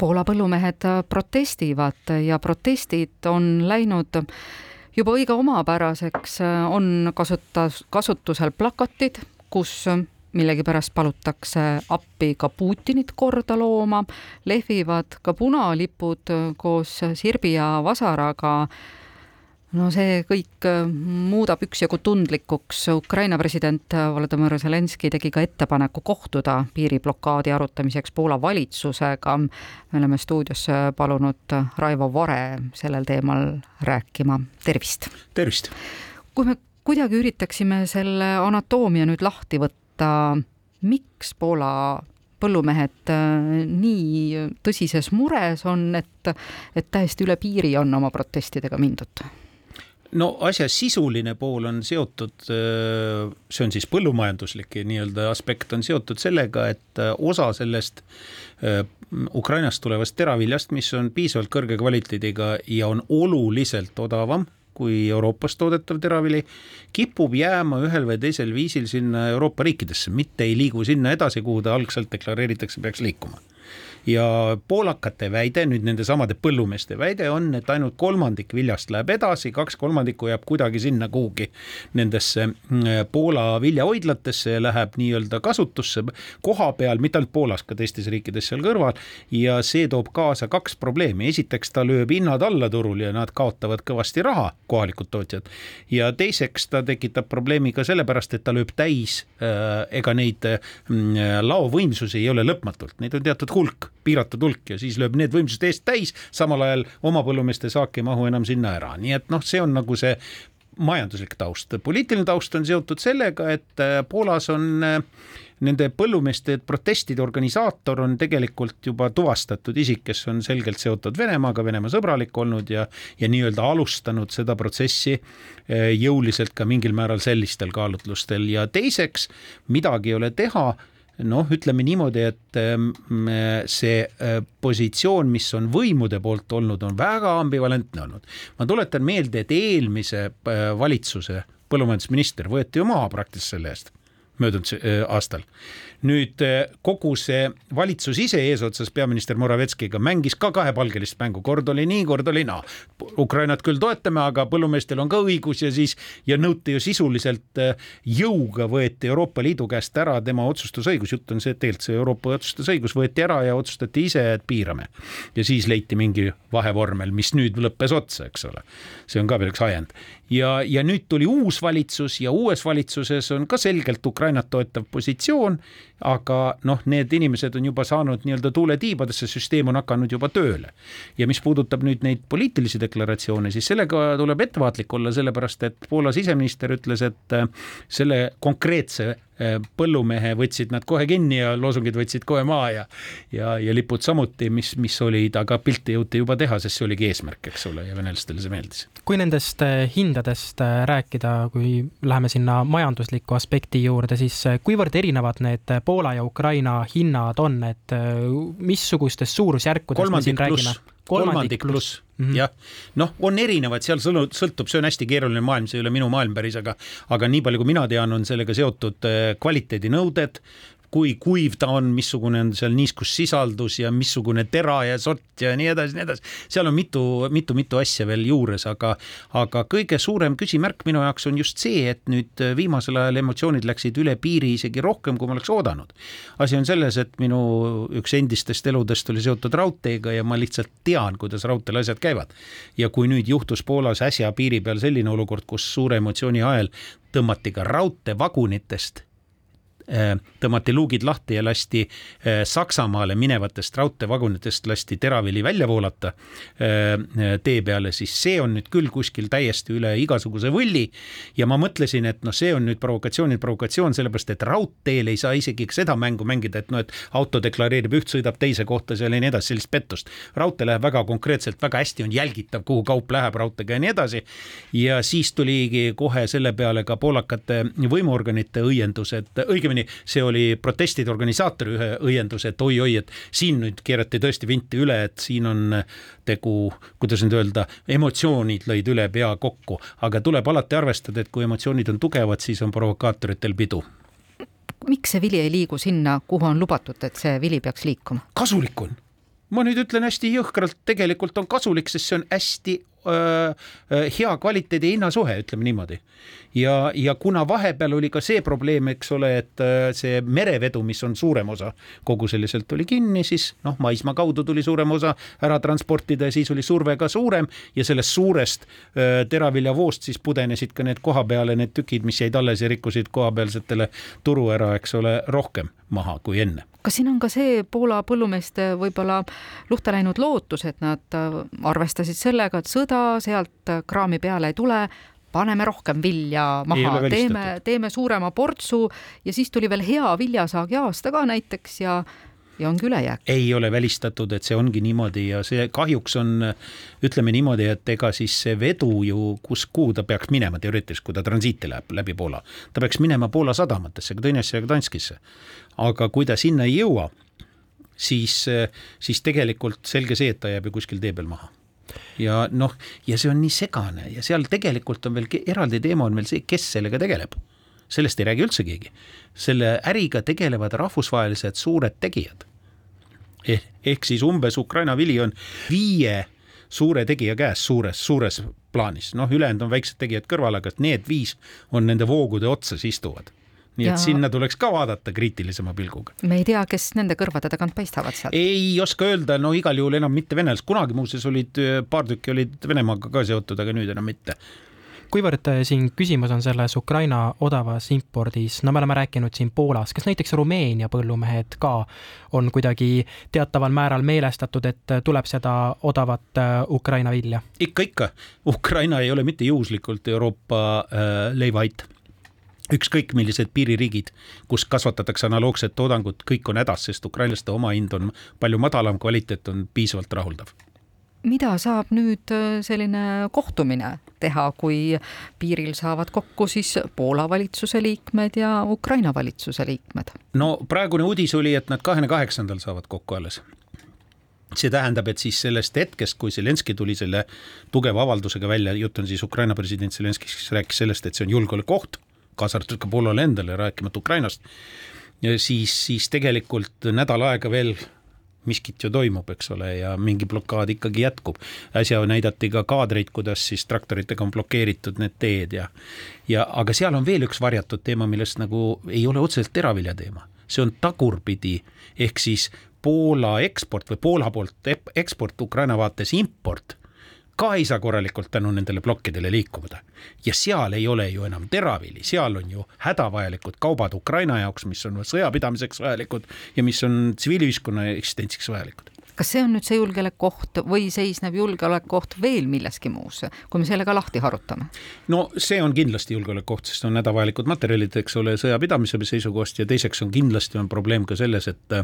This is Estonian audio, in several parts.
Poola põllumehed protestivad ja protestid on läinud juba õige omapäraseks, on kasutas, kasutusel plakatid, kus millegipärast palutakse appi ka Putinit korda looma, lehvivad ka punalipud koos sirbi ja vasaraga no see kõik äh, muudab üksjagu tundlikuks. Ukraina president Volodõmõr Zelenskõi tegi ka ettepaneku kohtuda piiriblokaadi arutamiseks Poola valitsusega. me oleme stuudiosse palunud Raivo Vare sellel teemal rääkima, tervist! tervist! kui me kuidagi üritaksime selle anatoomia nüüd lahti võtta, miks Poola põllumehed äh, nii tõsises mures on, et, et täiesti üle piiri on oma protestidega mindud? No asja sisuline pool on seotud, äh, see on siis põllumajanduslik nii-öelda aspekt on seotud sellega, et äh, osa sellest äh, Ukrainast tulevast teraviljast, mis on piisavalt kõrge kvaliteediga ja on oluliselt odavam kui Euroopas toodetav teravili, kipub jääma ühel või teisel viisil sinna Euroopa riikidesse, mitte ei liigu sinna edasi, kuhu ta algselt deklareeritakse, peaks liikuma ja poolakate väide, nüüd nende samade põllumeeste väide on, et ainult kolmandik viljast läheb edasi, kaks kolmandikku jääb kuidagi sinna kuhugi nendesse mm, Poola viljahoidlatesse ja läheb nii-öelda kasutusse koha peal, mitte ainult Poolas, ka teistes riikides seal kõrval. ja see toob kaasa kaks probleemi, esiteks ta lööb hinnad alla turul ja nad kaotavad kõvasti raha, kohalikud tootjad. ja teiseks ta tekitab probleemi ka sellepärast, et ta lööb täis äh,, ega neid äh, laovõimsusi ei ole lõpmatult, neid on teatud hulk piiratud hulk ja siis lööb need võimsused eest täis, samal ajal oma põllumeeste saak ei mahu enam sinna ära, nii et noh, see on nagu see majanduslik taust, poliitiline taust on seotud sellega, et äh, Poolas on äh, nende põllumeeste protestide organisaator on tegelikult juba tuvastatud isik, kes on selgelt seotud Venemaaga, Venemaa sõbralik olnud ja, ja nii-öelda alustanud seda protsessi äh, jõuliselt ka mingil määral sellistel kaalutlustel. Ja teiseks midagi ei ole teha noh, ütleme niimoodi, et ähm, see äh, positsioon, mis on võimude poolt olnud, on väga ambivalentne olnud. ma tuletan meelde, et eelmise äh, valitsuse põllumajandusminister võeti ju maha praktiliselt selle eest möödunud äh, aastal nüüd eh, kogu see valitsus ise eesotsas peaminister Moravetskiga mängis ka kahepalgelist mängu, kord oli nii, kord oli naa. Ukrainat küll toetame, aga põllumeestel on ka õigus ja siis ja nõuti ju sisuliselt eh, jõuga võeti Euroopa Liidu käest ära tema otsustusõigus, jutt on see, et tegelikult see Euroopa otsustusõigus võeti ära ja otsustati ise, et piirame. ja siis leiti mingi vahevormel, mis nüüd lõppes otsa, eks ole. see on ka veel üks ajend ja, ja nüüd tuli uus valitsus ja uues valitsuses on ka selgelt Ukrainat toetav positsioon aga noh, need inimesed on juba saanud nii-öelda tuule tiibadesse, süsteem on hakanud juba tööle. ja mis puudutab nüüd neid poliitilisi deklaratsioone, siis sellega tuleb ettevaatlik olla, sellepärast et Poola siseminister ütles, et selle konkreetse põllumehe võtsid nad kohe kinni ja loosungid võtsid kohe maha ja ja, ja lipud samuti, mis, mis olid, aga pilti jõuti juba teha, sest see oligi eesmärk, eks ole, ja venelastele see meeldis. kui nendest äh, hindadest rääkida, kui läheme sinna majandusliku aspekti juurde, siis kuivõrd erinevad need Poola ja Ukraina hinnad on, et missugustest suurusjärkudest me siin räägime? Kolmandik pluss. mm -hmm. jah, noh, on erinevad, seal sõltub, see on hästi keeruline maailm, see ei ole minu maailm päris, aga aga nii palju, kui mina tean, on sellega seotud äh, kvaliteedinõuded, kui kuiv ta on, missugune on seal niiskussisaldus ja missugune tera ja sort ja nii edasi, nii edasi. seal on mitu, mitu, mitu asja veel juures, aga, aga kõige suurem küsimärk minu jaoks on just see, et nüüd viimasel ajal emotsioonid läksid üle piiri isegi rohkem, kui ma oleks oodanud. asi on selles, et minu üks endistest eludest oli seotud raudteega ja ma lihtsalt tean, kuidas raudteel asjad käivad. ja kui nüüd juhtus Poolas äsja piiri peal selline olukord, kus suure emotsiooni ajal tõmmati ka raudteevagunitest Äh, tõmmati luugid lahti ja lasti äh, Saksamaale minevatest raudteevagunitest lasti teravili välja voolata äh, tee peale, siis see on nüüd küll kuskil täiesti üle igasuguse võlli. ja ma mõtlesin, et noh, see on nüüd provokatsioonil provokatsioon, sellepärast et raudteel ei saa isegi seda mängu mängida, et noh, et auto deklareerib üht, sõidab teise kohta seal ja nii edasi, sellist pettust. raudtee läheb väga konkreetselt, väga hästi on jälgitav, kuhu kaup läheb raudteega ja nii edasi. ja siis tuligi kohe selle peale ka poolakate võimuorganite õiendused, õigemini õigemini see oli protestide organisaatori ühe õiendus, et oi-oi, et siin nüüd keerati tõesti vinti üle, et siin on tegu, kuidas nüüd öelda, emotsioonid lõid üle pea kokku, aga tuleb alati arvestada, et kui emotsioonid on tugevad, siis on provokaatoritel pidu. Miks see vili ei liigu sinna, kuhu on lubatud, et see vili peaks liikuma? kasulik on. Ma nüüd ütlen hästi jõhkralt, tegelikult on kasulik, sest see on hästi hea kvaliteedi hinnasuhe, ütleme niimoodi. ja, ja kuna vahepeal oli ka see probleem, eks ole, et see merevedu, mis on suurem osa kogu selliselt oli kinni, siis noh, maismaa kaudu tuli suurem osa ära transportida ja siis oli surve ka suurem ja sellest suurest teraviljavoost siis pudenesid ka need koha peale need tükid, mis jäid alles ja rikkusid kohapealsetele turu ära, eks ole, rohkem maha kui enne kas siin on ka see Poola põllumeeste võib-olla luhta läinud lootus, et nad arvestasid sellega, et sõda sealt kraami peale ei tule, paneme rohkem vilja maha, teeme, teeme suurema portsu ja siis tuli veel hea viljasaagi aasta ka näiteks ja ja ongi ülejääk. ei ole välistatud, et see ongi niimoodi ja see kahjuks on, ütleme niimoodi, et ega siis see vedu ju, kus, kuhu ta peaks minema teoreetiliselt, kui ta transiiti läheb läbi Poola, ta peaks minema Poola sadamatesse, Gdańsisse ja Gdanskisse. aga kui ta sinna ei jõua, siis, siis tegelikult selge see, et ta jääb ju kuskil tee peal maha ja noh, ja see on nii segane ja seal tegelikult on veel eraldi teema on veel see, kes sellega tegeleb. sellest ei räägi üldse keegi. selle äriga tegelevad rahvusvahelised suured tegijad. ehk, ehk siis umbes Ukraina vili on viie suure tegija käes suures, suures plaanis, noh, ülejäänud on väiksed tegijad kõrval, aga need viis on nende voogude otsas istuvad nii ja... et sinna tuleks ka vaadata kriitilisema pilguga. me ei tea, kes nende kõrvade tagant paistavad sealt. ei oska öelda, no igal juhul enam mitte venelased, kunagi muuseas olid paar tükki olid Venemaaga ka seotud, aga nüüd enam mitte kuivõrd äh, siin küsimus on selles Ukraina odavas impordis, no me oleme rääkinud siin Poolas, kas näiteks Rumeenia põllumehed ka on kuidagi teataval määral meelestatud, et tuleb seda odavat äh, Ukraina vilja? ikka, ikka. Ukraina ei ole mitte juhuslikult Euroopa äh, leivaait ükskõik millised piiririigid, kus kasvatatakse analoogset toodangut, kõik on hädas, sest ukrainlaste omahind on palju madalam, kvaliteet on piisavalt rahuldav. mida saab nüüd äh, selline kohtumine teha, kui piiril saavad kokku siis Poola valitsuse liikmed ja Ukraina valitsuse liikmed? no praegune uudis oli, et nad kahekümne kaheksandal saavad kokku alles see tähendab, et siis sellest hetkest, kui Zelenskõi tuli selle tugeva avaldusega välja, jutt on siis Ukraina president Zelenskõi, kes rääkis sellest, et see on julgeolekuoht kaasa arvatud ka Poolale endale, rääkimata Ukrainast, siis, siis tegelikult nädal aega veel miskit ju toimub, eks ole, ja mingi blokaad ikkagi jätkub. äsja näidati ka kaadreid, kuidas siis traktoritega on blokeeritud need teed ja, ja aga seal on veel üks varjatud teema, millest nagu ei ole otseselt teravilja teema, see on tagurpidi, ehk siis Poola eksport või Poola poolt eksport Ukraina vaates import ka ei saa korralikult tänu nendele plokkidele liikuda. ja seal ei ole ju enam teravili, seal on ju hädavajalikud kaubad Ukraina jaoks, mis on sõjapidamiseks vajalikud ja mis on tsiviilühiskonna eksistentsiks vajalikud kas see on nüüd see julgeolekuoht või seisneb julgeolekuoht veel milleski muus, kui me selle ka lahti harutame? no see on kindlasti julgeolekuoht, sest on hädavajalikud materjalid, eks ole, sõjapidamise seisukohast ja teiseks on kindlasti on probleem ka selles, et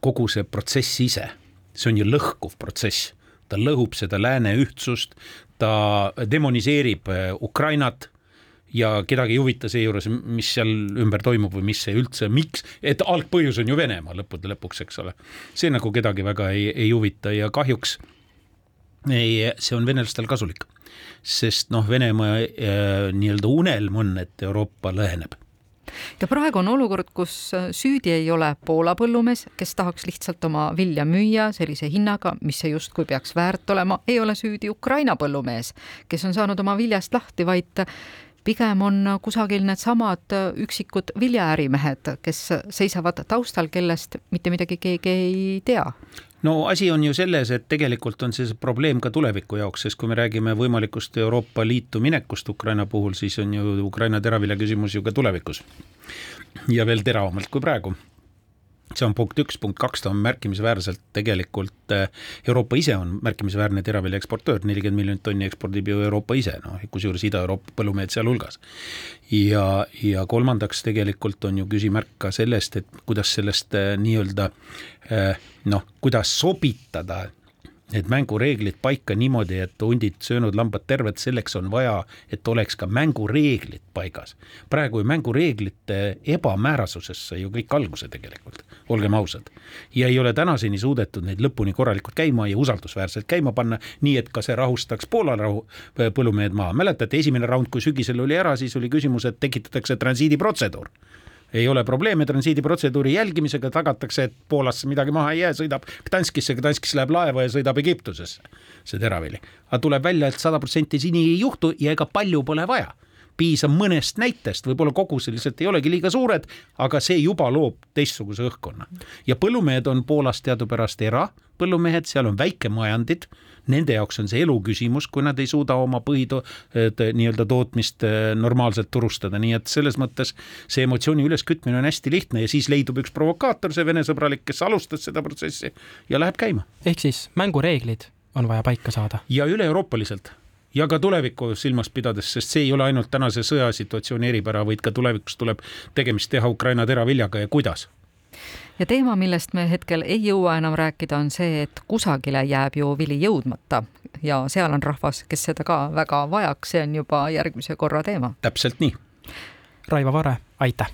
kogu see protsess ise, see on ju lõhkuv protsess ta lõhub seda lääne ühtsust, ta demoniseerib äh, Ukrainat ja kedagi ei huvita seejuures, mis seal ümber toimub või mis see üldse, miks, et algpõhjus on ju Venemaa lõppude lõpuks, eks ole. see nagu kedagi väga ei, ei huvita ja kahjuks ei, see on venelastel kasulik. sest noh, Venemaa äh, nii-öelda unelm on, et Euroopa lõheneb ja praegu on olukord, kus äh, süüdi ei ole Poola põllumees, kes tahaks lihtsalt oma vilja müüa sellise hinnaga, mis see justkui peaks väärt olema, ei ole süüdi Ukraina põllumees, kes on saanud oma viljast lahti, vaid pigem on kusagil needsamad äh, üksikud viljaärimehed, kes seisavad taustal, kellest mitte midagi keegi ei tea no asi on ju selles, et tegelikult on see probleem ka tuleviku jaoks, sest kui me räägime võimalikust Euroopa Liitu minekust Ukraina puhul, siis on ju Ukraina teravilja küsimus ju ka tulevikus. ja veel teravamalt kui praegu see on punkt üks, punkt kaks, ta on märkimisväärselt tegelikult, eh, Euroopa ise on märkimisväärne teravilja eksportöör, nelikümmend miljonit tonni ekspordib ju Euroopa ise, noh, kusjuures Ida-Euroopa põllumehed sealhulgas. ja, ja kolmandaks tegelikult on ju küsimärk ka sellest, et kuidas sellest eh, nii-öelda eh, noh, kuidas sobitada need mängureeglid paika niimoodi, et hundid söönud, lambad terved, selleks on vaja, et oleks ka mängureeglid paigas. praegu ju mängureeglite ebamäärasusesse ju kõik alguse tegelikult, olgem ausad. ja ei ole tänaseni suudetud neid lõpuni korralikult käima ja usaldusväärselt käima panna, nii et ka see rahustaks Poola rahu, põllumehed maha. mäletate, esimene raund, kui sügisel oli ära, siis oli küsimus, et tekitatakse transiidiprotseduur ei ole probleeme transiidiprotseduuri jälgimisega, tagatakse, et Poolasse midagi maha ei jää, sõidab Gdanskisse, Gdanskis läheb laeva ja sõidab Egiptusesse, see teravili. aga tuleb välja et, et sada protsenti siin nii ei juhtu ja ega palju pole vaja piisab mõnest näitest, võib-olla koguseliselt ei olegi liiga suured, aga see juba loob teistsuguse õhkkonna. ja põllumehed on Poolas teadupärast erapõllumehed, seal on väikemajandid, nende jaoks on see eluküsimus, kui nad ei suuda oma põhito-, nii-öelda tootmist eh, normaalselt turustada, nii et selles mõttes see emotsiooni üleskütmine on hästi lihtne ja siis leidub üks provokaator, see venesõbralik, kes alustas seda protsessi ja läheb käima. ehk siis mängureeglid on vaja paika saada. ja üle-euroopaliselt ja ka tulevikku silmas pidades, sest see ei ole ainult tänase sõjasituatsiooni eripära, vaid ka tulevikus tuleb tegemist teha Ukraina teraviljaga ja kuidas ja teema, millest me hetkel ei jõua enam rääkida, on see, et kusagile jääb ju vili jõudmata ja seal on rahvas, kes seda ka väga vajaks, see on juba järgmise korra teema. täpselt nii. Raivo Vare, aitäh!